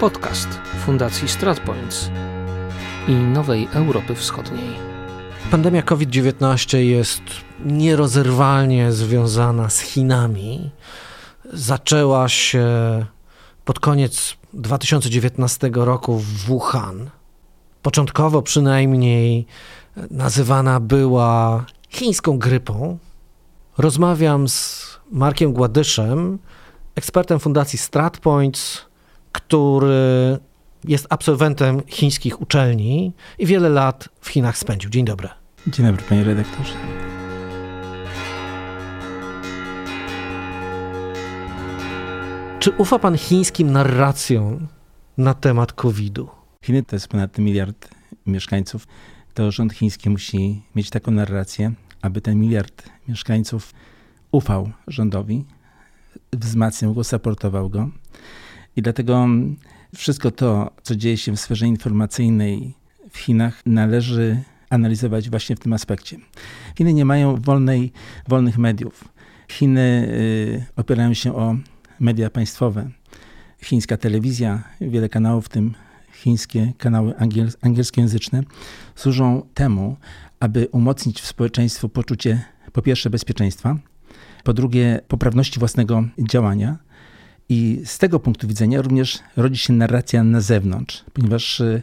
Podcast Fundacji StratPoints i Nowej Europy Wschodniej. Pandemia COVID-19 jest nierozerwalnie związana z Chinami. Zaczęła się pod koniec 2019 roku w Wuhan. Początkowo przynajmniej nazywana była chińską grypą. Rozmawiam z Markiem Gładyszem, ekspertem Fundacji StratPoints, który jest absolwentem chińskich uczelni i wiele lat w Chinach spędził. Dzień dobry. Dzień dobry, panie redaktorze. Czy ufa pan chińskim narracjom na temat COVID-u? Chiny to jest ponad miliard mieszkańców. To rząd chiński musi mieć taką narrację, aby ten miliard mieszkańców ufał rządowi, wzmacniał go, supportował go. I dlatego wszystko to, co dzieje się w sferze informacyjnej w Chinach, należy analizować właśnie w tym aspekcie. Chiny nie mają wolnej, wolnych mediów. Chiny y, opierają się o media państwowe. Chińska telewizja, wiele kanałów, w tym chińskie kanały angiel, angielskojęzyczne, służą temu, aby umocnić w społeczeństwu poczucie po pierwsze bezpieczeństwa, po drugie poprawności własnego działania. I z tego punktu widzenia również rodzi się narracja na zewnątrz, ponieważ y,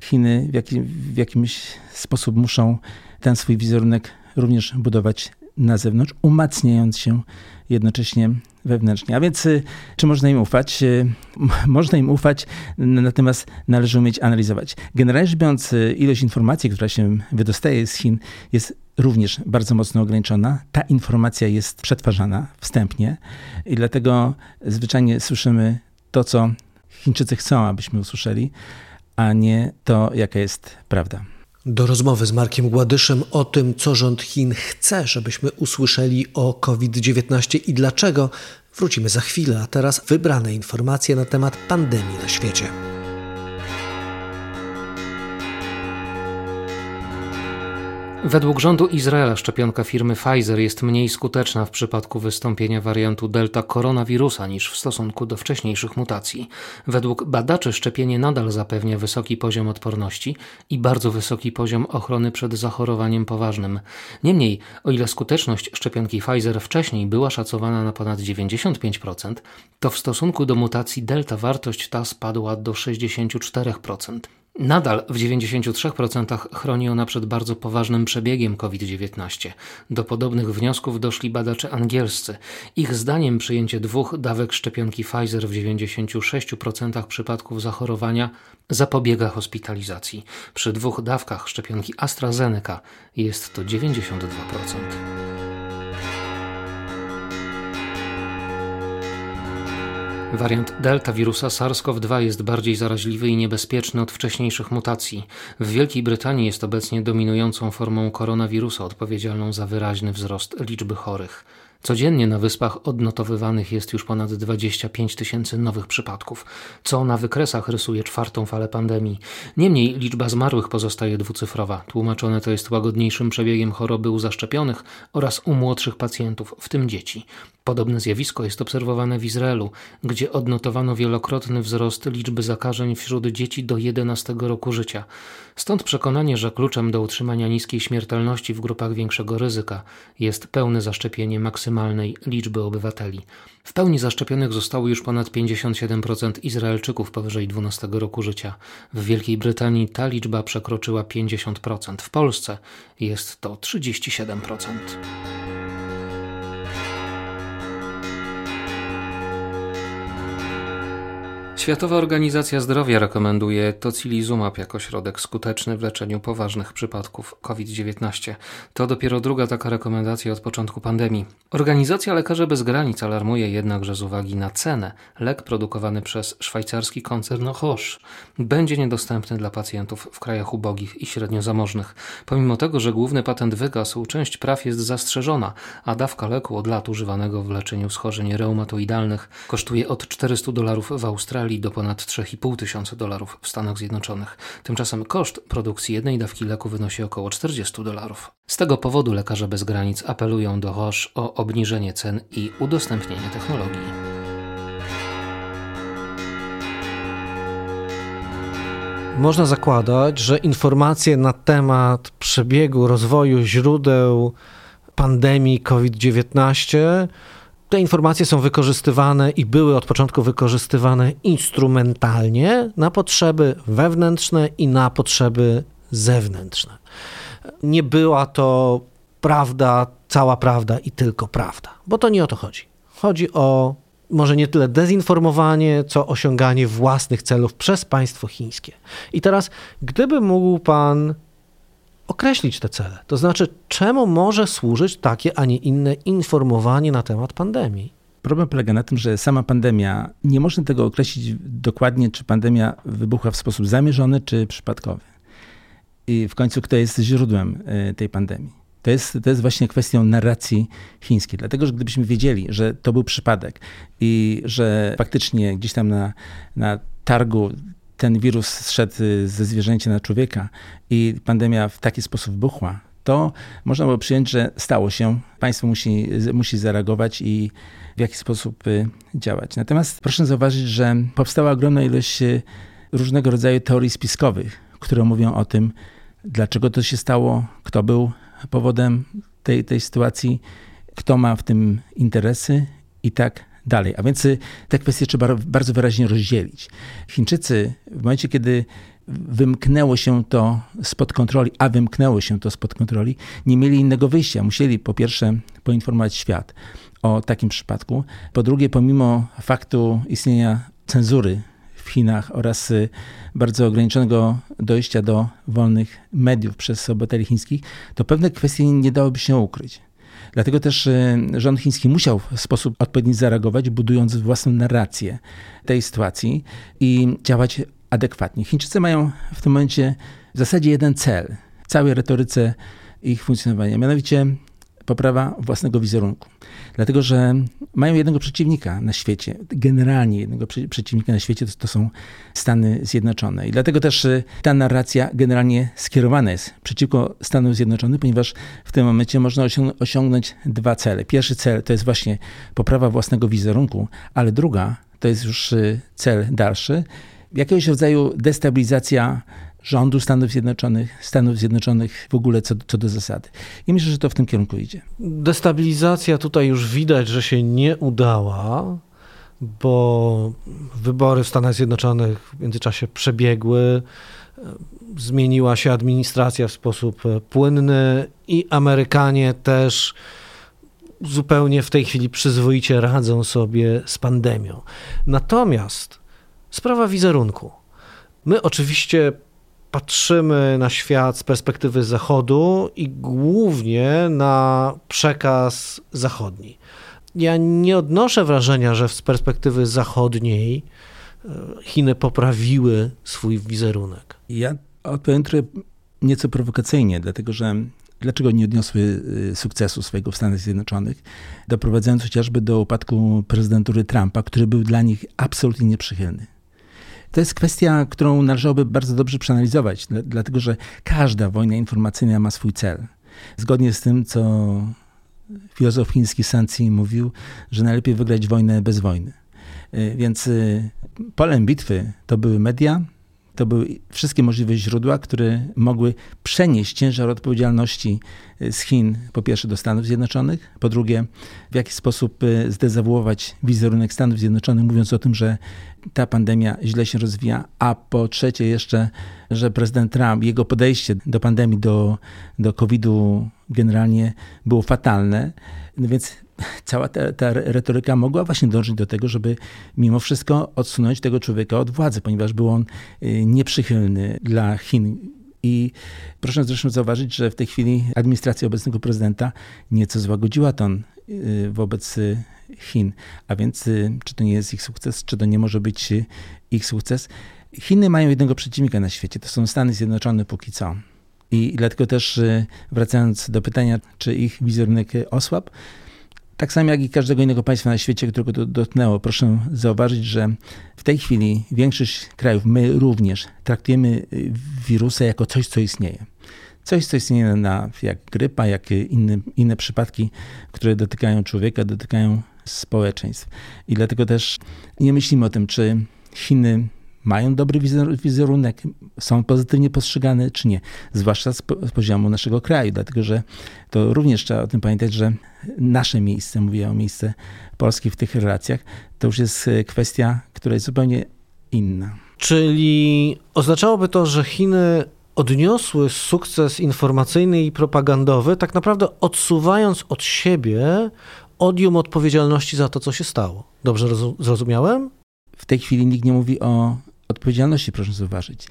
Chiny w, jakim, w jakimś sposób muszą ten swój wizerunek również budować na zewnątrz, umacniając się jednocześnie wewnętrznie. A więc y, czy można im ufać? Y, można im ufać, natomiast należy umieć analizować. Generalnie rzecz biorąc, ilość informacji, która się wydostaje z Chin jest również bardzo mocno ograniczona. Ta informacja jest przetwarzana wstępnie i dlatego zwyczajnie słyszymy to, co Chińczycy chcą, abyśmy usłyszeli, a nie to, jaka jest prawda. Do rozmowy z Markiem Gładyszem o tym, co rząd Chin chce, żebyśmy usłyszeli o COVID-19 i dlaczego, wrócimy za chwilę, a teraz wybrane informacje na temat pandemii na świecie. Według rządu Izraela szczepionka firmy Pfizer jest mniej skuteczna w przypadku wystąpienia wariantu delta koronawirusa niż w stosunku do wcześniejszych mutacji. Według badaczy szczepienie nadal zapewnia wysoki poziom odporności i bardzo wysoki poziom ochrony przed zachorowaniem poważnym. Niemniej, o ile skuteczność szczepionki Pfizer wcześniej była szacowana na ponad 95%, to w stosunku do mutacji delta wartość ta spadła do 64%. Nadal w 93% chroni ona przed bardzo poważnym przebiegiem COVID-19. Do podobnych wniosków doszli badacze angielscy. Ich zdaniem przyjęcie dwóch dawek szczepionki Pfizer w 96% przypadków zachorowania zapobiega hospitalizacji. Przy dwóch dawkach szczepionki AstraZeneca jest to 92%. Wariant delta wirusa SARS-CoV-2 jest bardziej zaraźliwy i niebezpieczny od wcześniejszych mutacji. W Wielkiej Brytanii jest obecnie dominującą formą koronawirusa odpowiedzialną za wyraźny wzrost liczby chorych. Codziennie na wyspach odnotowywanych jest już ponad 25 tysięcy nowych przypadków, co na wykresach rysuje czwartą falę pandemii. Niemniej liczba zmarłych pozostaje dwucyfrowa. Tłumaczone to jest łagodniejszym przebiegiem choroby u zaszczepionych oraz u młodszych pacjentów, w tym dzieci. Podobne zjawisko jest obserwowane w Izraelu, gdzie odnotowano wielokrotny wzrost liczby zakażeń wśród dzieci do 11 roku życia. Stąd przekonanie, że kluczem do utrzymania niskiej śmiertelności w grupach większego ryzyka jest pełne zaszczepienie maksymalnej liczby obywateli. W pełni zaszczepionych zostało już ponad 57% Izraelczyków powyżej 12 roku życia. W Wielkiej Brytanii ta liczba przekroczyła 50%, w Polsce jest to 37%. Światowa Organizacja Zdrowia rekomenduje tocilizumab jako środek skuteczny w leczeniu poważnych przypadków COVID-19. To dopiero druga taka rekomendacja od początku pandemii. Organizacja Lekarze Bez Granic alarmuje jednak, że z uwagi na cenę lek produkowany przez szwajcarski koncern Roche będzie niedostępny dla pacjentów w krajach ubogich i średnio zamożnych. Pomimo tego, że główny patent wygasł, część praw jest zastrzeżona, a dawka leku od lat używanego w leczeniu schorzeń reumatoidalnych kosztuje od 400 dolarów w Australii do ponad 3,5 tysiąca dolarów w Stanach Zjednoczonych. Tymczasem koszt produkcji jednej dawki leku wynosi około 40 dolarów. Z tego powodu lekarze bez granic apelują do Roche o obniżenie cen i udostępnienie technologii. można zakładać, że informacje na temat przebiegu rozwoju źródeł pandemii COVID-19 te informacje są wykorzystywane i były od początku wykorzystywane instrumentalnie na potrzeby wewnętrzne i na potrzeby zewnętrzne. Nie była to prawda, cała prawda i tylko prawda, bo to nie o to chodzi. Chodzi o może nie tyle dezinformowanie, co osiąganie własnych celów przez państwo chińskie. I teraz, gdyby mógł pan określić te cele, to znaczy, czemu może służyć takie, a nie inne informowanie na temat pandemii? Problem polega na tym, że sama pandemia, nie można tego określić dokładnie, czy pandemia wybuchła w sposób zamierzony, czy przypadkowy. I w końcu, kto jest źródłem y, tej pandemii? To jest, to jest właśnie kwestią narracji chińskiej. Dlatego, że gdybyśmy wiedzieli, że to był przypadek i że faktycznie gdzieś tam na, na targu ten wirus zszedł ze zwierzęcia na człowieka i pandemia w taki sposób buchła, to można było przyjąć, że stało się. Państwo musi, musi zareagować i w jakiś sposób y, działać. Natomiast proszę zauważyć, że powstała ogromna ilość y, różnego rodzaju teorii spiskowych, które mówią o tym, dlaczego to się stało, kto był powodem tej, tej sytuacji, kto ma w tym interesy i tak dalej. A więc y, te kwestie trzeba bardzo wyraźnie rozdzielić. Chińczycy w momencie, kiedy wymknęło się to spod kontroli, a wymknęło się to spod kontroli, nie mieli innego wyjścia. Musieli po pierwsze poinformować świat o takim przypadku. Po drugie, pomimo faktu istnienia cenzury w Chinach oraz y, bardzo ograniczonego dojścia do wolnych mediów przez obywateli chińskich, to pewne kwestie nie dałoby się ukryć. Dlatego też y, rząd chiński musiał w sposób odpowiedni zareagować, budując własną narrację tej sytuacji i działać adekwatnie. Chińczycy mają w tym momencie w zasadzie jeden cel w całej retoryce ich funkcjonowania, mianowicie poprawa własnego wizerunku. Dlatego, że mają jednego przeciwnika na świecie, generalnie jednego przeciwnika na świecie to, to, są Stany Zjednoczone. I dlatego też y, ta narracja generalnie skierowana jest przeciwko Stanom Zjednoczonym, ponieważ w tym momencie można osiągnąć dwa cele. Pierwszy cel to jest właśnie poprawa własnego wizerunku, ale druga to jest już y, cel dalszy, jakiegoś rodzaju destabilizacja rządu Stanów Zjednoczonych, Stanów Zjednoczonych w ogóle co, co do zasady. I myślę, że to w tym kierunku idzie. Destabilizacja tutaj już widać, że się nie udała, bo wybory w Stanach Zjednoczonych w międzyczasie przebiegły, zmieniła się administracja w sposób płynny i Amerykanie też zupełnie w tej chwili przyzwoicie radzą sobie z pandemią. Natomiast sprawa wizerunku. My oczywiście patrzymy na świat z perspektywy Zachodu i głównie na przekaz zachodni. Ja nie odnoszę wrażenia, że z perspektywy zachodniej e, Chiny poprawiły swój wizerunek. Ja odpowiem trochę nieco prowokacyjnie, dlatego że dlaczego nie odniosły e, sukcesu swojego w Stanach Zjednoczonych, doprowadzając chociażby do upadku prezydentury Trumpa, który był dla nich absolutnie nieprzychylny. To jest kwestia, którą należałoby bardzo dobrze przeanalizować, dlatego że każda wojna informacyjna ma swój cel. Zgodnie z tym, co filozof chiński Sanzi mówił, że najlepiej wygrać wojnę bez wojny. Y, więc y, polem bitwy to były media, to były wszystkie możliwe źródła, które mogły przenieść ciężar odpowiedzialności y, z Chin, po pierwsze do Stanów Zjednoczonych, po drugie w jaki sposób y, zdezawuować wizerunek Stanów Zjednoczonych, mówiąc o tym, że ta pandemia źle się rozwija, a po trzecie jeszcze, że prezydent Trump, jego podejście do pandemii, do, do COVID-u generalnie było fatalne. No więc cała ta, ta, retoryka mogła właśnie dążyć do tego, żeby mimo wszystko odsunąć tego człowieka od władzy, ponieważ był on y, nieprzychylny dla Chin. I proszę zresztą zauważyć, że w tej chwili administracja obecnego prezydenta nieco złagodziła ton y, wobec y, Chin. A więc czy to nie jest ich sukces, czy to nie może być ich sukces? Chiny mają jednego przeciwnika na świecie, to są Stany Zjednoczone póki co. I dlatego też wracając do pytania, czy ich wizerunek osłabł, tak samo jak i każdego innego państwa na świecie, którego to dotknęło. Proszę zauważyć, że w tej chwili większość krajów, my również, traktujemy y, wirusa jako coś, co istnieje. Coś, co istnieje na, jak grypa, jak inne, inne przypadki, które dotykają człowieka, dotykają społeczeństw. I dlatego też nie myślimy o tym, czy Chiny mają dobry wizerunek, są pozytywnie postrzegane, czy nie. Zwłaszcza z, poziomu naszego kraju, dlatego że to również trzeba o tym pamiętać, że nasze miejsce, mówię o miejsce Polski w tych relacjach, to już jest e, kwestia, która jest zupełnie inna. Czyli oznaczałoby to, że Chiny odniosły sukces informacyjny i propagandowy, tak naprawdę odsuwając od siebie odium odpowiedzialności za to, co się stało. Dobrze zrozumiałem? W tej chwili nikt nie mówi o odpowiedzialności, proszę zauważyć.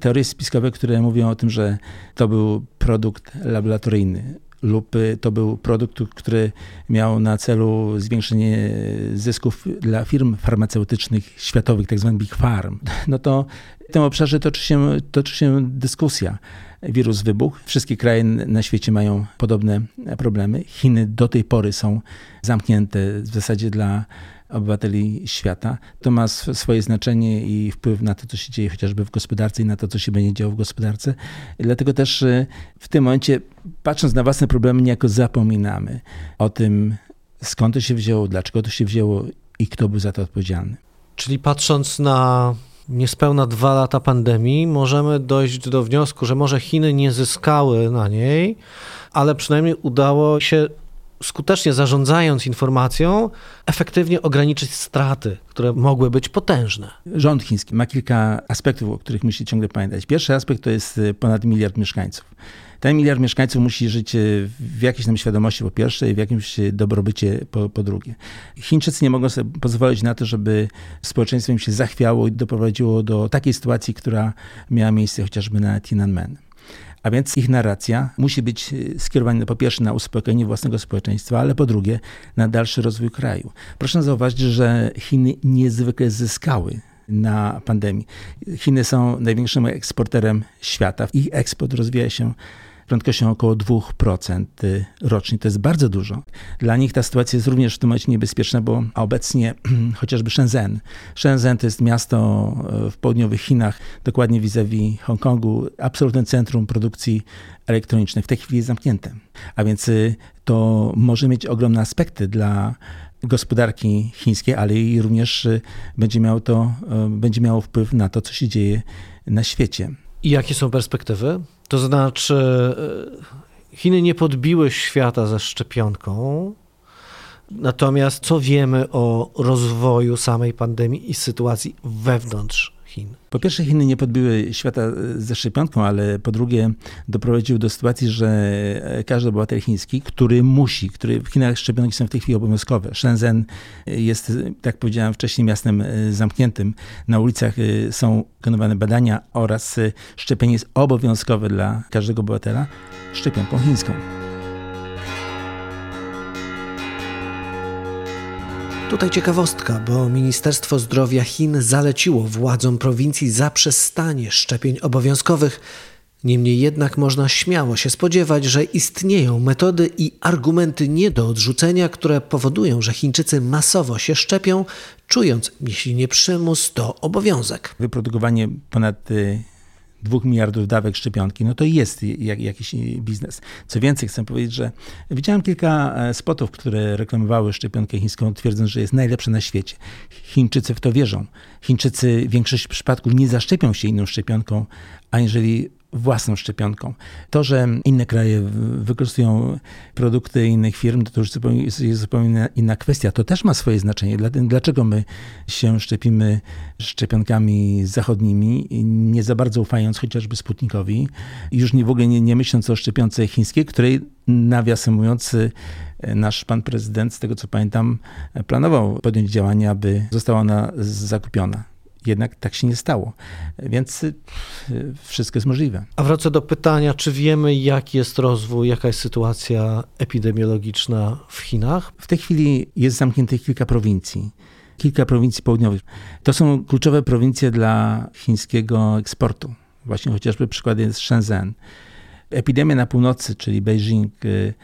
Teorie spiskowe, które mówią o tym, że to był produkt laboratoryjny lub to był produkt, który miał na celu zwiększenie zysków dla firm farmaceutycznych światowych, tak zwanych big farm, no to w tym obszarze toczy się, toczy się dyskusja. Wirus wybuchł, wszystkie kraje na świecie mają podobne problemy. Chiny do tej pory są zamknięte w zasadzie dla obywateli świata. To ma swoje znaczenie i wpływ na to, co się dzieje chociażby w gospodarce i na to, co się będzie działo w gospodarce. Dlatego też y, w tym momencie, patrząc na własne problemy, niejako zapominamy o tym, skąd to się wzięło, dlaczego to się wzięło i kto był za to odpowiedzialny. Czyli patrząc na niespełna dwa lata pandemii, możemy dojść do wniosku, że może Chiny nie zyskały na niej, ale przynajmniej udało się skutecznie zarządzając informacją, efektywnie ograniczyć straty, które mogły być potężne. Rząd chiński ma kilka aspektów, o których musi ciągle pamiętać. Pierwszy aspekt to jest y, ponad miliard mieszkańców. Ten miliard mieszkańców musi żyć y, w jakiejś tam świadomości po pierwsze i w jakimś dobrobycie po, po drugie. Chińczycy nie mogą sobie pozwolić na to, żeby społeczeństwo im się zachwiało i doprowadziło do takiej sytuacji, która miała miejsce chociażby na Tiananmen. A więc ich narracja musi być e, skierowana po pierwsze na uspokojenie własnego społeczeństwa, ale po drugie na dalszy rozwój kraju. Proszę zauważyć, że Chiny niezwykle zyskały na pandemii. Chiny są największym eksporterem świata. Ich eksport rozwija się prędkością około 2% y, rocznie. To jest bardzo dużo. Dla nich ta sytuacja jest również w tym momencie niebezpieczna, bo obecnie chociażby Shenzhen. Shenzhen to jest miasto y, w południowych Chinach, dokładnie vis-a-vis Hongkongu, absolutne centrum produkcji elektronicznej. W tej chwili jest zamknięte. A więc y, to może mieć ogromne aspekty dla gospodarki chińskiej, ale i również będzie miało to, będzie miało wpływ na to, co się dzieje na świecie. I jakie są perspektywy? To znaczy, e, Chiny nie podbiły świata ze szczepionką. Natomiast co wiemy o rozwoju samej pandemii i sytuacji wewnątrz Chin? Po pierwsze, Chiny nie podbiły świata ze szczepionką, ale po drugie doprowadziły do sytuacji, że każdy obywatel chiński, który musi, który w Chinach szczepionki są w tej chwili obowiązkowe. Shenzhen jest, tak powiedziałem wcześniej, miastem e, zamkniętym. Na ulicach e, są wykonywane badania oraz e, szczepienie jest obowiązkowe dla każdego obywatela szczepionką chińską. Tutaj ciekawostka, bo Ministerstwo Zdrowia Chin zaleciło władzom prowincji zaprzestanie szczepień obowiązkowych. Niemniej jednak można śmiało się spodziewać, że istnieją metody i argumenty nie do odrzucenia, które powodują, że Chińczycy masowo się szczepią, czując, jeśli nie przymus, to obowiązek. Wyprodukowanie ponad y, 2 miliardów dawek szczepionki, no to jest jak, jakiś biznes. Co więcej, chcę powiedzieć, że widziałem kilka e, spotów, które reklamowały szczepionkę chińską, twierdząc, że jest najlepsza na świecie. Chińczycy w to wierzą. Chińczycy w większości przypadków nie zaszczepią się inną szczepionką, aniżeli własną szczepionką. To, że inne kraje wykorzystują produkty innych firm, to już jest zupełnie inna kwestia. To też ma swoje znaczenie. Dlaczego my się szczepimy szczepionkami zachodnimi, nie za bardzo ufając chociażby Sputnikowi, już nie, w ogóle nie, nie myśląc o szczepionce chińskiej, której nawiasem mówiąc, nasz pan prezydent, z tego co pamiętam, planował podjąć działania, aby została ona zakupiona jednak tak się nie stało. Więc y, wszystko jest możliwe. A wrócę do pytania, czy wiemy, jaki jest rozwój, jaka jest sytuacja epidemiologiczna w Chinach? W tej chwili jest zamkniętych kilka prowincji. Kilka prowincji południowych. To są kluczowe prowincje dla chińskiego eksportu. Właśnie chociażby przykład jest Shenzhen. Epidemia na północy, czyli Beijing, y,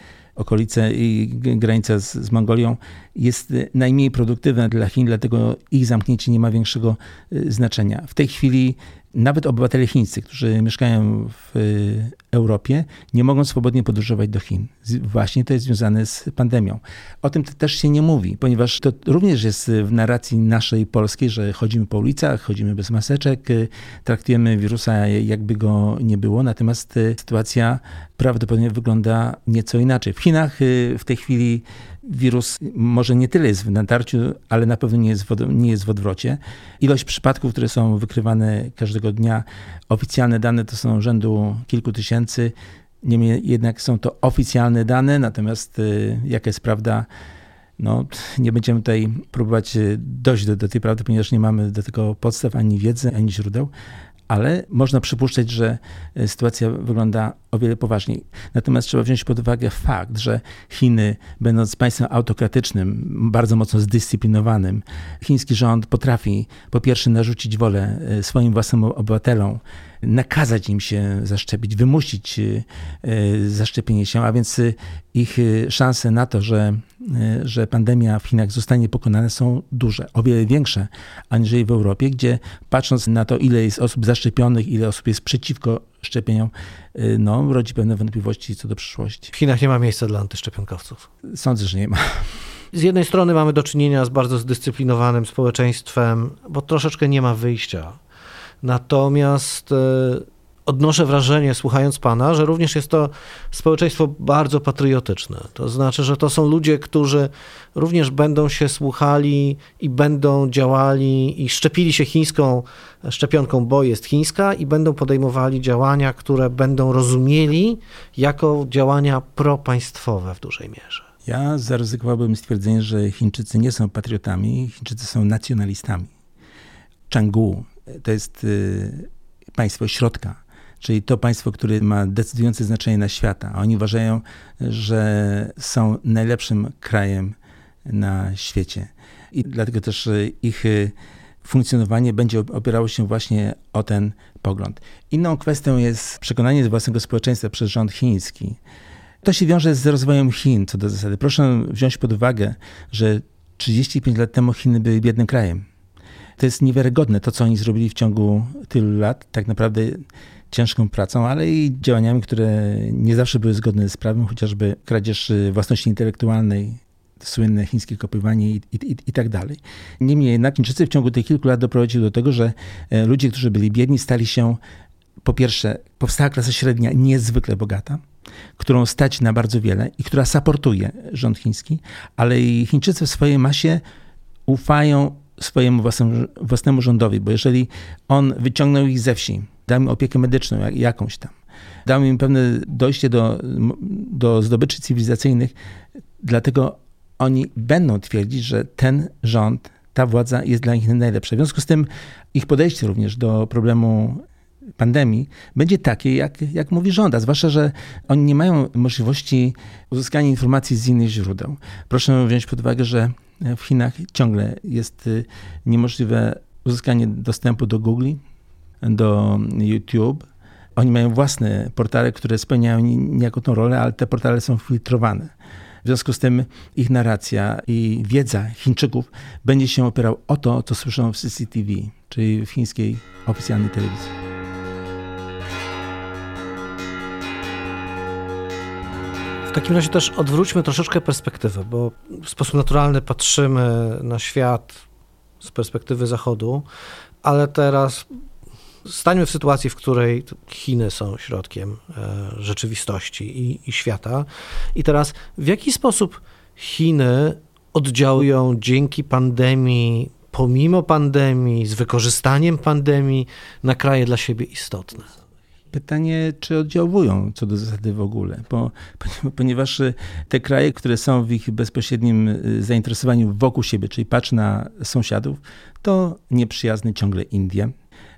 okolice i granica z, z Mongolią jest najmniej produktywna dla Chin, dlatego ich zamknięcie nie ma większego y, znaczenia. W tej chwili nawet obywatele chińscy, którzy mieszkają w y, Europie, nie mogą swobodnie podróżować do Chin. Właśnie to jest związane z pandemią. O tym też się nie mówi, ponieważ to również jest w narracji naszej polskiej, że chodzimy po ulicach, chodzimy bez maseczek, y, traktujemy wirusa jakby go nie było, natomiast y, sytuacja prawdopodobnie wygląda nieco inaczej. W Chinach w tej chwili wirus może nie tyle jest w natarciu, ale na pewno nie jest, w, nie jest w odwrocie. Ilość przypadków, które są wykrywane każdego dnia, oficjalne dane to są rzędu kilku tysięcy. Niemniej jednak są to oficjalne dane, natomiast y, jaka jest prawda, no, nie będziemy tutaj próbować y, dojść do, do tej prawdy, ponieważ nie mamy do tego podstaw ani wiedzy, ani źródeł, ale można przypuszczać, że e, sytuacja wygląda o wiele poważniej. Natomiast trzeba wziąć pod uwagę fakt, że Chiny, będąc państwem autokratycznym, bardzo mocno zdyscyplinowanym, chiński rząd potrafi po pierwsze narzucić wolę swoim własnym obywatelom, nakazać im się zaszczepić, wymusić e, zaszczepienie się, a więc ich szanse na to, że, że pandemia w Chinach zostanie pokonana są duże, o wiele większe aniżeli w Europie, gdzie patrząc na to, ile jest osób zaszczepionych, ile osób jest przeciwko szczepieniom, no, rodzi pewne wątpliwości co do przyszłości. W Chinach nie ma miejsca dla antyszczepionkowców. Sądzę, że nie ma. Z jednej strony mamy do czynienia z bardzo zdyscyplinowanym społeczeństwem, bo troszeczkę nie ma wyjścia. Natomiast e, odnoszę wrażenie, słuchając pana, że również jest to społeczeństwo bardzo patriotyczne. To znaczy, że to są ludzie, którzy również będą się słuchali i będą działali i szczepili się chińską szczepionką, bo jest chińska, i będą podejmowali działania, które będą rozumieli jako działania propaństwowe w dużej mierze. Ja zaryzykowałbym stwierdzenie, że Chińczycy nie są patriotami, Chińczycy są nacjonalistami. Changgu to jest y, państwo środka czyli to państwo, które ma decydujące znaczenie na świata. Oni uważają, że są najlepszym krajem na świecie. I dlatego też ich funkcjonowanie będzie opierało się właśnie o ten pogląd. Inną kwestią jest przekonanie własnego społeczeństwa przez rząd chiński. To się wiąże z rozwojem Chin co do zasady. Proszę wziąć pod uwagę, że 35 lat temu Chiny były biednym krajem. To jest niewiarygodne to, co oni zrobili w ciągu tylu lat. Tak naprawdę ciężką pracą, ale i działaniami, które nie zawsze były zgodne z prawem, chociażby kradzież własności intelektualnej, słynne chińskie kopiowanie i, i, i, tak dalej. Niemniej jednak Chińczycy w ciągu tych kilku lat doprowadzili do tego, że e, ludzie, którzy byli biedni, stali się po pierwsze, powstała klasa średnia niezwykle bogata, którą stać na bardzo wiele i która saportuje rząd chiński, ale i Chińczycy w swojej masie ufają swojemu własnemu, własnemu rządowi, bo jeżeli on wyciągnął ich ze wsi, dał im opiekę medyczną jak, jakąś tam, dał im pewne dojście do, do zdobyczy cywilizacyjnych, dlatego oni będą twierdzić, że ten rząd, ta władza jest dla nich najlepsza. W związku z tym ich podejście również do problemu pandemii będzie takie, jak, jak mówi rząd, a zwłaszcza, że oni nie mają możliwości uzyskania informacji z innych źródeł. Proszę wziąć pod uwagę, że w Chinach ciągle jest y, niemożliwe uzyskanie dostępu do Google, do YouTube. Oni mają własne portale, które spełniają niejako tą rolę, ale te portale są filtrowane. W związku z tym ich narracja i wiedza Chińczyków będzie się opierał o to, co słyszą w CCTV, czyli w chińskiej oficjalnej telewizji. W takim razie też odwróćmy troszeczkę perspektywę, bo w sposób naturalny patrzymy na świat z perspektywy Zachodu, ale teraz stańmy w sytuacji, w której Chiny są środkiem e, rzeczywistości i, i świata. I teraz w jaki sposób Chiny oddziałują dzięki pandemii, pomimo pandemii, z wykorzystaniem pandemii na kraje dla siebie istotne? Pytanie, czy oddziałują co do zasady w ogóle, bo, ponieważ te kraje, które są w ich bezpośrednim y, zainteresowaniu wokół siebie, czyli patrz na sąsiadów, to nieprzyjazny ciągle Indie,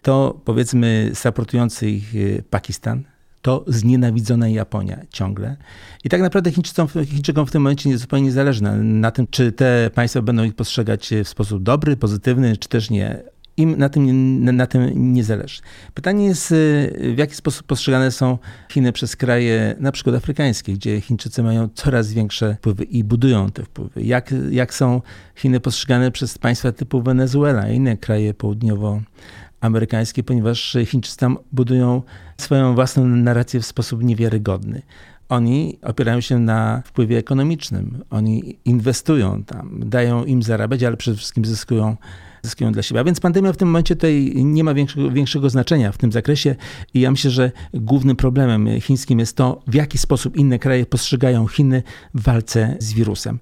to powiedzmy supportujący ich y, Pakistan, to znienawidzona Japonia ciągle. I tak naprawdę Chińczykom, Chińczykom w tym momencie nie zupełnie nie zależy na, na, tym, czy te państwa będą ich postrzegać w sposób dobry, pozytywny, czy też nie. Im na tym, na, na tym nie zależy. Pytanie jest, y, w jaki sposób postrzegane są Chiny przez kraje, na przykład afrykańskie, gdzie Chińczycy mają coraz większe wpływy i budują te wpływy. Jak, jak są Chiny postrzegane przez państwa typu Wenezuela i inne kraje południowo amerykańskie, ponieważ Chińczycy tam budują swoją własną narrację w sposób niewiarygodny. Oni opierają się na wpływie ekonomicznym. Oni inwestują tam, dają im zarabiać, ale przede wszystkim zyskują zyskują dla siebie. A więc pandemia w tym momencie tutaj nie ma większego, większego znaczenia w tym zakresie i ja myślę, że głównym problemem chińskim jest to, w jaki sposób inne kraje postrzegają Chiny w walce z wirusem.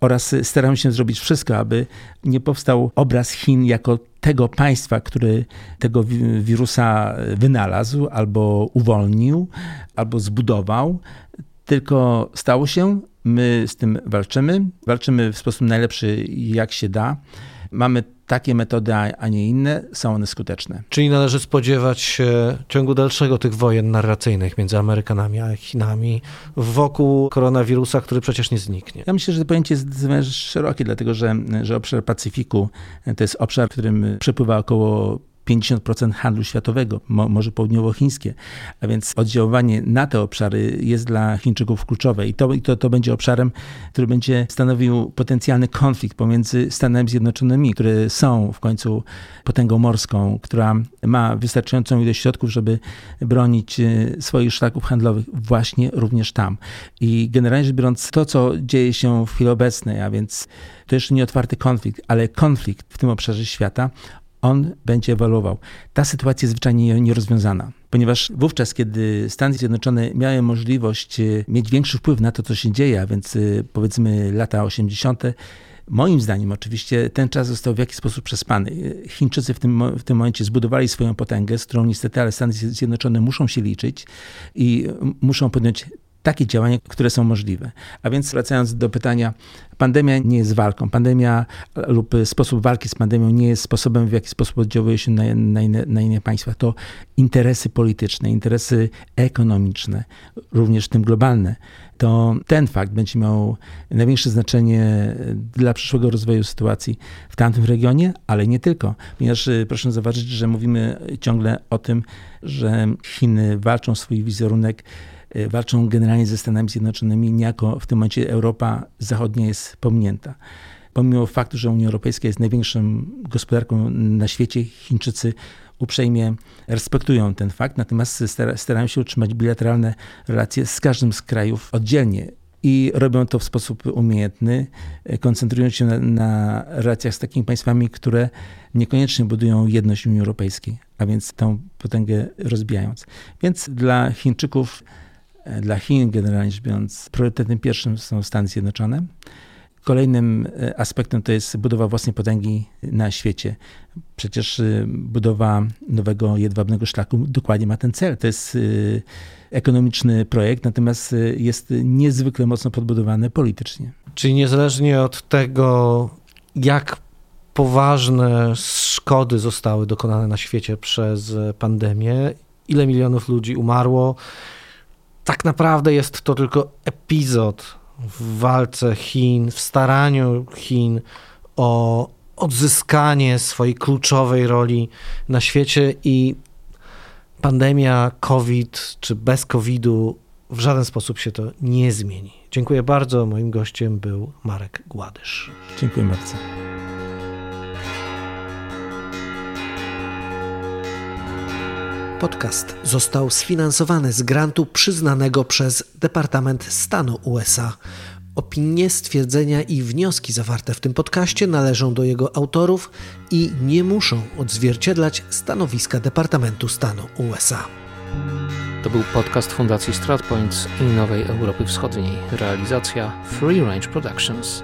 Oraz starają się zrobić wszystko, aby nie powstał obraz Chin jako tego państwa, który tego wirusa wynalazł, albo uwolnił, albo zbudował, tylko stało się, my z tym walczymy, walczymy w sposób najlepszy, jak się da. Mamy takie metody, a nie inne, są one skuteczne. Czyli należy spodziewać się ciągu dalszego tych wojen narracyjnych między Amerykanami a Chinami wokół koronawirusa, który przecież nie zniknie. Ja myślę, że to pojęcie jest szerokie, dlatego że, że obszar Pacyfiku to jest obszar, w którym przepływa około 50% handlu światowego, Morze Południowochińskie, a więc oddziaływanie na te obszary jest dla Chińczyków kluczowe i to, i to, to będzie obszarem, który będzie stanowił potencjalny konflikt pomiędzy Stanami Zjednoczonymi, które są w końcu potęgą morską, która ma wystarczającą ilość środków, żeby bronić e, swoich szlaków handlowych właśnie również tam. I generalnie rzecz biorąc, to co dzieje się w chwili obecnej, a więc to jeszcze nie otwarty konflikt, ale konflikt w tym obszarze świata, on będzie ewoluował. Ta sytuacja jest zwyczajnie nierozwiązana, ponieważ wówczas, kiedy Stany Zjednoczone miały możliwość e, mieć większy wpływ na to, co się dzieje, a więc e, powiedzmy lata 80., Moim zdaniem oczywiście ten czas został w jakiś sposób przespany. Chińczycy w tym, w tym momencie zbudowali swoją potęgę, z którą niestety ale Stany Zjednoczone muszą się liczyć i muszą podjąć takie działania, które są możliwe. A więc wracając do pytania, pandemia nie jest walką. Pandemia lub sposób walki z pandemią nie jest sposobem, w jaki sposób oddziałuje się na, na, inne, na inne państwa. To interesy polityczne, interesy ekonomiczne, również w tym globalne. To ten fakt będzie miał największe znaczenie dla przyszłego rozwoju sytuacji w tamtym regionie, ale nie tylko. Ponieważ y, proszę zauważyć, że mówimy ciągle o tym, że Chiny walczą swój wizerunek walczą generalnie ze Stanami Zjednoczonymi, niejako w tym momencie Europa Zachodnia jest pominięta. Pomimo faktu, że Unia Europejska jest największą gospodarką na świecie, Chińczycy uprzejmie respektują ten fakt, natomiast starają się utrzymać bilateralne relacje z każdym z krajów oddzielnie i robią to w sposób umiejętny, y, koncentrując się na, na, relacjach z takimi państwami, które niekoniecznie budują jedność Unii Europejskiej, a więc tę potęgę rozbijając. Więc dla Chińczyków dla Chin, generalnie rzecz biorąc, priorytetem pierwszym są Stany Zjednoczone. Kolejnym e, aspektem to jest budowa własnej potęgi na świecie. Przecież e, budowa nowego jedwabnego szlaku dokładnie ma ten cel. To jest ekonomiczny projekt, natomiast jest niezwykle mocno podbudowany politycznie. Czyli niezależnie od tego, jak poważne szkody zostały dokonane na świecie przez pandemię, ile milionów ludzi umarło, tak naprawdę jest to tylko epizod w walce Chin, w staraniu Chin o odzyskanie swojej kluczowej roli na świecie i pandemia COVID czy bez COVID-u w żaden sposób się to nie zmieni. Dziękuję bardzo. Moim gościem był Marek Gładysz. Dziękuję bardzo. Podcast został sfinansowany z grantu przyznanego przez Departament Stanu USA. Opinie, stwierdzenia i wnioski zawarte w tym podcaście należą do jego autorów i nie muszą odzwierciedlać stanowiska Departamentu Stanu USA. To był podcast Fundacji StratPoints i Nowej Europy Wschodniej. Realizacja Free Range Productions.